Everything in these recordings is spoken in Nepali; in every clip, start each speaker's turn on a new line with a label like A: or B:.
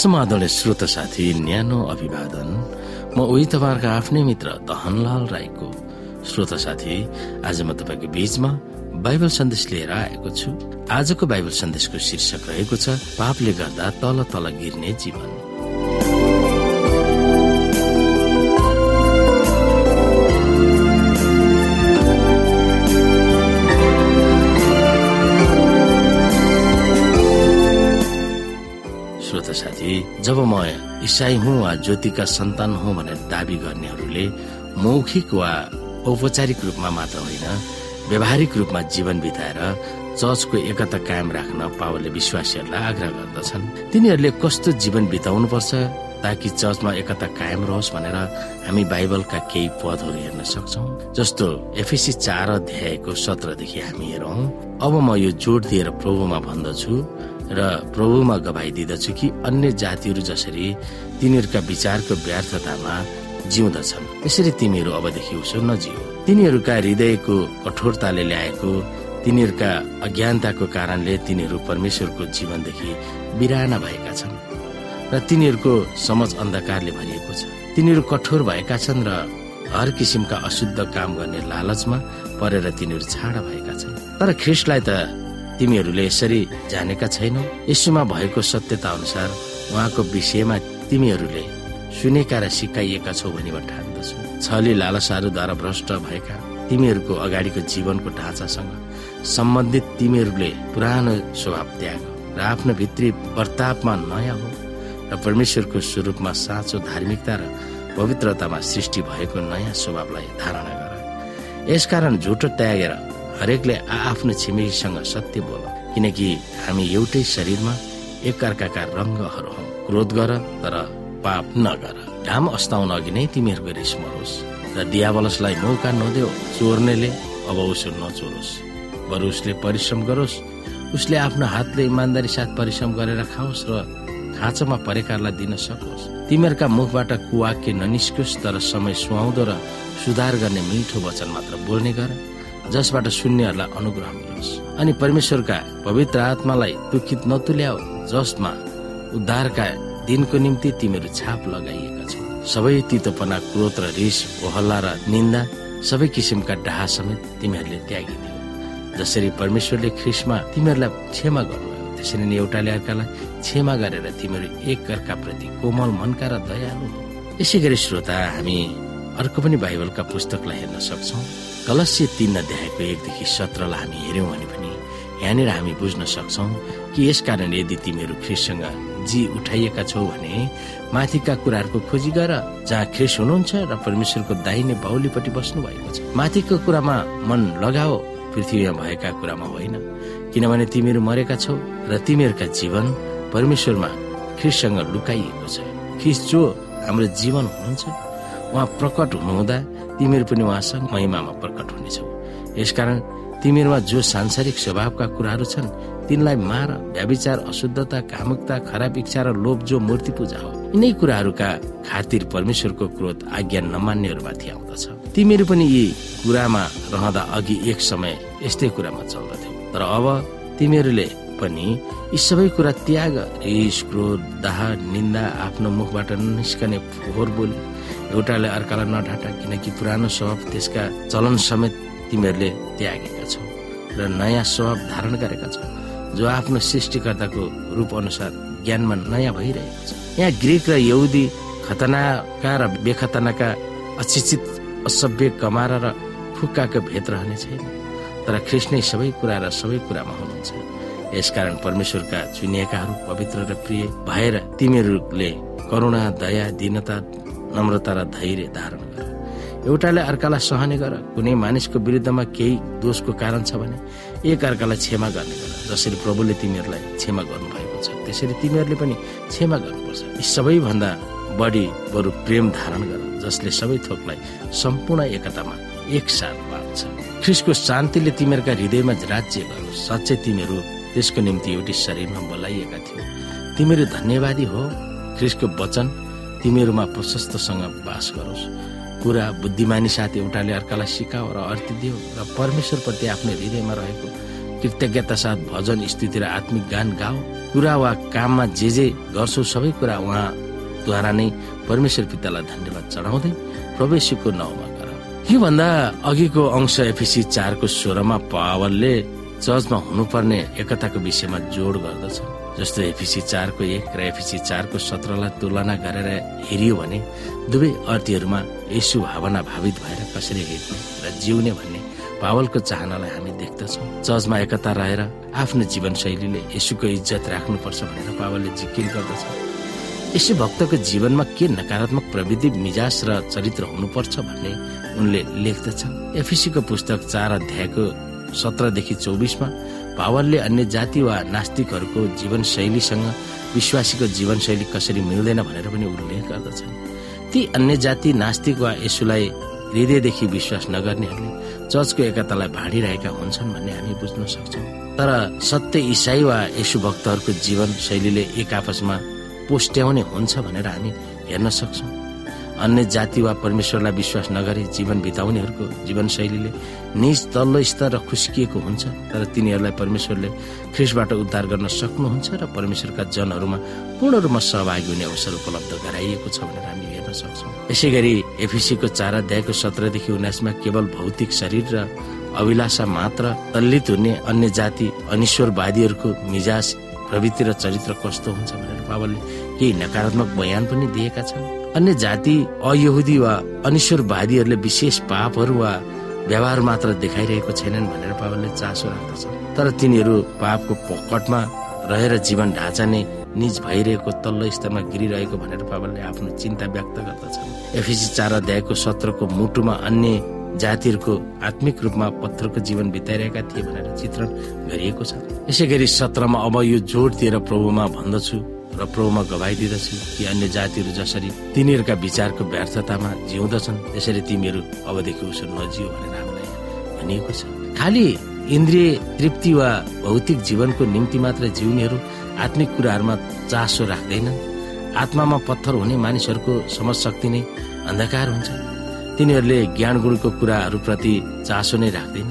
A: समाधान श्रोत साथी न्यानो अभिवादन म उही तपाईँहरूको आफ्नै मित्र दहनलाल राईको श्रोत साथी आज म तपाईँको बीचमा बाइबल सन्देश लिएर आएको छु। आजको बाइबल सन्देशको शीर्षक रहेको छ पापले गर्दा तल तल गिर्ने जीवन। जब म इसाई हुँ वा ज्योतिका सन्तान हुँ भनेर दावी गर्नेहरूले मौखिक वा औपचारिक रूपमा मात्र होइन व्यावहारिक रूपमा जीवन बिताएर चर्चको एकता कायम राख्न पावलले विश्वासीहरूलाई आग्रह गर्दछन्। तिनीहरूले कस्तो जीवन बिताउनु पर्छ ताकि चर्चमा एकता कायम रहोस् भनेर हामी बाइबलका केही पदहरू हेर्न सक्छौ। जस्तो एफएसी चार अध्यायको सत्रदेखि हामी हेरौँ अब म यो जोड दिएर प्रभुमा भन्दछु र प्रभुमा गवाई दिदछु कि अन्य जातिहरू जसरी तिनीहरूका विचारको व्यर्थतामा जिउँदछन्। यसरी तिमीहरू अबदेखि उसो नजिउ। तिनीहरूका हृदयको कठोरताले ल्याएको तिनीहरूका अज्ञानताको कारणले तिनीहरू परमेश्वरको जीवनदेखि बिराना भएका छन् र तिनीहरूको समझ अन्धकारले भरिएको छ। तिनीहरू कठोर भएका छन् र हर किसिमका अशुद्ध काम गर्ने लालचमा परेर तिनीहरू छाडा भएका छन्। तर ख्रिस्टलाई त तिमीहरूले यसरी जानेका छैनौ? यसुमा भएको सत्यता अनुसार उहाँको विषयमा तिमीहरूले सुनेका र सिकाइएका छौ भनी ठान्दछु छली लालसाहरूद्वारा भ्रष्ट भएका तिमीहरूको अगाडिको जीवनको ढाँचासँग सम्बन्धित तिमीहरूले पुरानो स्वभाव त्याग र आफ्नो भित्री प्रतापमा नयाँ हो र परमेश्वरको स्वरूपमा साँचो धार्मिकता र पवित्रतामा सृष्टि भएको नयाँ स्वभावलाई धारणा गर। यसकारण झुटो त्यागेर हरेकले आफ्नो छिमेकीसँग सत्य बोल किनकि हामी एउटै शरीरमा एकअर्काका रङ्गहरू हौ। क्रोध गर तर पाप नगर। घाम अस्ताउन अघि नै तिमीहरूको रिस र दियावलसलाई मौका नदेऊ। चोर्नेले अब उसो नचोरोस्। बरु उसले परिश्रम गरोस् उसले आफ्नो हातले इमान्दारी साथ परिश्रम गरेर खाओस् र खाँचोमा परेकालाई दिन सकोस्। तिमीहरूका मुखबाट कुवाक्य ननिस्कोस् तर समय सुहाउँदो र सुधार गर्ने मिठो वचन मात्र बोल्ने गर। जसबाट शून्यहरूलाई अनुग्रह मिलोस्। अनि परमेश्वरका पवित्र आत्मालाई दुखित नतुल्याओ जसमा उद्धारका दिनको निम्ति तिमीहरू छाप लगाइएका छौ। सबै तितोपना क्रोध र रिस ओहल्ला र निन्दा सबै किसिमका डाहा समेत तिमीहरूले त्यागिदियो जसरी परमेश्वरले ख्रिसमा तिमीहरूलाई क्षमा गर्नुभयो त्यसरी नै एउटाले अर्कालाई क्षमा गरेर तिमीहरू एक प्रति कोमल मनका र दयालु यसै गरी श्रोता हामी अर्को पनि बाइबलका पुस्तकलाई हेर्न सक्छौ। कलस्य तीन अध्यायको एकदेखि सत्रलाई हामी हेऱ्यौँ भने पनि यहाँनिर हामी बुझ्न सक्छौ कि यसकारण यदि तिमीहरू ख्रिससँग जी उठाइएका छौ भने माथिका कुराहरूको खोजी गर जहाँ ख्रिस हुनुहुन्छ र परमेश्वरको दाहिने बाहुलीपट्टि बस्नु भएको छ। माथिको कुरामा मन लगाओ पृथ्वीमा भएका कुरामा होइन। किनभने तिमीहरू मरेका छौ र तिमीहरूका जीवन परमेश्वरमा ख्रिससँग लुकाइएको छ। ख्रिस जो हाम्रो जीवन हुनुहुन्छ उहाँ प्रकट हुनुहुँदा तिमीहरू पनि उहाँसँग महिमामा प्रकट हुनेछौ। यसकारण तिमीहरूमा जो सांसारिक स्वभावका कुराहरू छन् तिनलाई मार व्याविचार अशुद्धता कामुकता खराब इच्छा र लोभ जो मूर्ति पूजा हो यिनै कुराहरूका खातिर परमेश्वरको क्रोध आज्ञा नमान्नेहरूमाथि आउँदछ। तिमीहरू पनि यी कुरामा रहँदा अघि एक समय यस्तै कुरामा चल्दथ्यौ। तर अब तिमीहरूले पनि यी सबै कुरा त्याग रिस क्रोध दाह निन्दा आफ्नो मुखबाट निस्कने फोहोर बोली एउटाले अर्कालाई नढाटा किनकि पुरानो स्वभाव त्यसका चलन समेत तिमीहरूले त्यागेका छौ र नयाँ स्वभाव धारण गरेका छौ जो आफ्नो सृष्टिकर्ताको रूप अनुसार ज्ञानमा नयाँ भइरहेको छ। यहाँ ग्रिक र यहुदी खतनाका र बेखतनाका अशिक्षित असभ्य कमारा र फुक्काको भेद रहने छैन। तर ख्रिस्नै सबै कुरा र सबै कुरामा हुनुहुन्छ। यसकारण परमेश्वरका चुनिएकाहरू पवित्र र प्रिय भएर तिमीहरूले करुणा दया दीनता नम्रता र धैर्य धारण गर। एउटाले अर्कालाई सहने गर। कुनै मानिसको विरुद्धमा केही दोषको कारण छ भने एक अर्कालाई क्षमा गर्ने गर। जसरी प्रभुले तिमीहरूलाई क्षमा गर्नुभएको छ त्यसरी तिमीहरूले पनि क्षमा गर्नुपर्छ। यी सबैभन्दा बढी बरु प्रेम धारण गर जसले सबै थोकलाई सम्पूर्ण एकतामा एकसाथ बाँध्छ। ख्रिसको शान्तिले तिमीहरूका हृदयमा राज्य गरोस् साँच्चै तिमीहरू त्यसको निम्ति एउटै शरीरमा बोलाइएका थियो। तिमीहरू धन्यवादी हो। ख्रिसको वचन तिमीहरूमा प्रशस्तसँग बास गरोस्। कुरा बुद्धिमानी साथ एउटाले अर्कालाई सिकाओ र दियो र परमेश्वरप्रति आफ्नो हृदयमा रहेको कृतज्ञता साथ भजन स्तुति र आत्मिक गान गाओ। कुरा वा काममा जे जे गर्छौ सबै कुरा उहाँद्वारा नै परमेश्वर पितालाई धन्यवाद चढाउँदै प्रवेशको नाउँमा गर। योभन्दा अघिको अंश एफिसी चारको स्वरमा पावलले चर्चमा हुनुपर्ने एकताको विषयमा जोड गर्दछ। जस्तो एफिसी चारको एक र एफिसी चारको सत्रलाई तुलना गरेर हेरियो भने दुवै अर्थीहरूमा यसु भावना भावित भएर कसरी हेर्ने र जिउने भन्ने पावलको चाहनालाई हामी देख्दछौँ। चर्चमा एकता रहेर आफ्नो जीवनशैलीले यसुको इज्जत राख्नुपर्छ भनेर पावलले जिकिर गर्दछ। यसो भक्तको जीवनमा के नकारात्मक प्रविधि मिजास र चरित्र हुनुपर्छ भन्ने उनले लेख्दछन्। एफिसीको पुस्तक चार अध्यायको सत्रदेखि चौबिसमा पावलले अन्य जाति वा नास्तिकहरूको जीवनशैलीसँग विश्वासीको जीवनशैली कसरी मिल्दैन भनेर पनि उल्लेख गर्दछन्। ती अन्य जाति नास्तिक वा यसुलाई हृदयदेखि विश्वास नगर्नेहरूले चर्चको एकतालाई भाँडिरहेका हुन्छन् भन्ने हामी बुझ्न सक्छौँ। तर सत्य इसाई वा यसु भक्तहरूको जीवन शैलीले एक आपसमा पोस्ट्याउने हुन्छ भनेर हामी हेर्न सक्छौँ। अन्य जाति वा परमेश्वरलाई विश्वास नगरी जीवन बिताउनेहरूको जीवनशैलीले निज तल्लो स्तर र खुस्किएको हुन्छ तर तिनीहरूलाई परमेश्वरले ख्रिसबाट उद्धार गर्न सक्नुहुन्छ र परमेश्वरका जनहरूमा पूर्ण रूपमा सहभागी हुने अवसर उपलब्ध गराइएको छ भनेर हामी हेर्न सक्छौँ। यसै गरी एफिसीको चार अध्यायको सत्रदेखि उन्नाइसमा केवल भौतिक शरीर र अभिलाषा मात्र तल्लित हुने अन्य जाति अनिश्वरवादीहरूको मिजाज प्रवृत्ति र चरित्र कस्तो हुन्छ भनेर पावलले केही नकारात्मक बयान पनि दिएका छन्। अन्य जाति अयहुदी वा अनिश्वरवादीहरूले विशेष पापहरू वा व्यवहार मात्र देखाइरहेको छैनन् भनेर पावलले चासो राख्दछ। तर तिनीहरू पापको पकटमा रहेर जीवन ढाँचा नै निज भइरहेको तल्लो स्तरमा गिरिरहेको भनेर पावलले आफ्नो चिन्ता व्यक्त गर्दछन्। एफिसी चार अध्यायको सत्रको मुटुमा अन्य जातिहरूको आत्मिक रूपमा पत्थरको जीवन बिताइरहेका थिए भनेर चित्रण गरिएको छ। यसै गरी सत्रमा अब यो जोड दिएर प्रभुमा भन्दछु। र प्रभुमा गवाई दिँदछु कि अन्य जातिहरू जसरी तिनीहरूका विचारको व्यर्थतामा जिउँदछन् त्यसरी तिमीहरू अबदेखि उसो नजियो भनेर हामीलाई भनिएको छ। खालि इन्द्रिय तृप्ति वा भौतिक जीवनको निम्ति मात्र जिउनेहरू आत्मिक कुराहरूमा चासो राख्दैनन्। आत्मामा पत्थर हुने मानिसहरूको समझशक्ति नै अन्धकार हुन्छ। तिनीहरूले ज्ञान गुणको कुराहरूप्रति चासो नै राख्दैन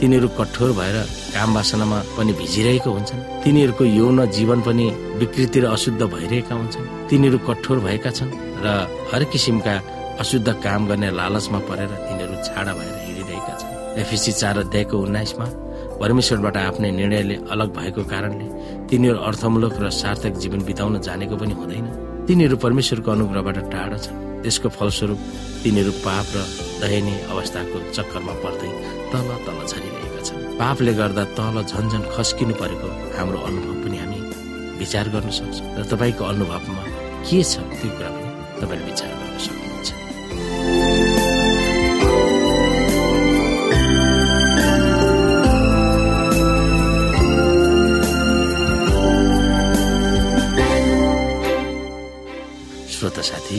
A: तिनीहरू कठोर भएर काम वासनामा पनि भिजिरहेको हुन्छन्। तिनीहरूको यौन जीवन पनि विकृति र अशुद्ध भइरहेका हुन्छन्। तिनीहरू कठोर भएका छन् र हर किसिमका अशुद्ध काम गर्ने लालचमा परेर तिनीहरू छाडा भएर हिँडिरहेका छन्। एफिसी चार अध्यायको उन्नाइसमा परमेश्वरबाट आफ्नै निर्णयले अलग भएको कारणले तिनीहरू अर्थमूलक र सार्थक जीवन बिताउन जानेको पनि हुँदैन। तिनीहरू परमेश्वरको अनुग्रहबाट टाढा छन्। त्यसको फलस्वरूप तिनीहरू पाप र दयनीय अवस्थाको चक्करमा पर्दै तल तल झरिरहेका छन्। पापले गर्दा तल झन्झन खस्किनु परेको हाम्रो अनुभव पनि हामी विचार गर्न सक्छौँ। र तपाईँको अनुभवमा के छ त्यो कुरा पनि तपाईँले विचार गर्न सक्नुहुन्छ। श्रोता साथी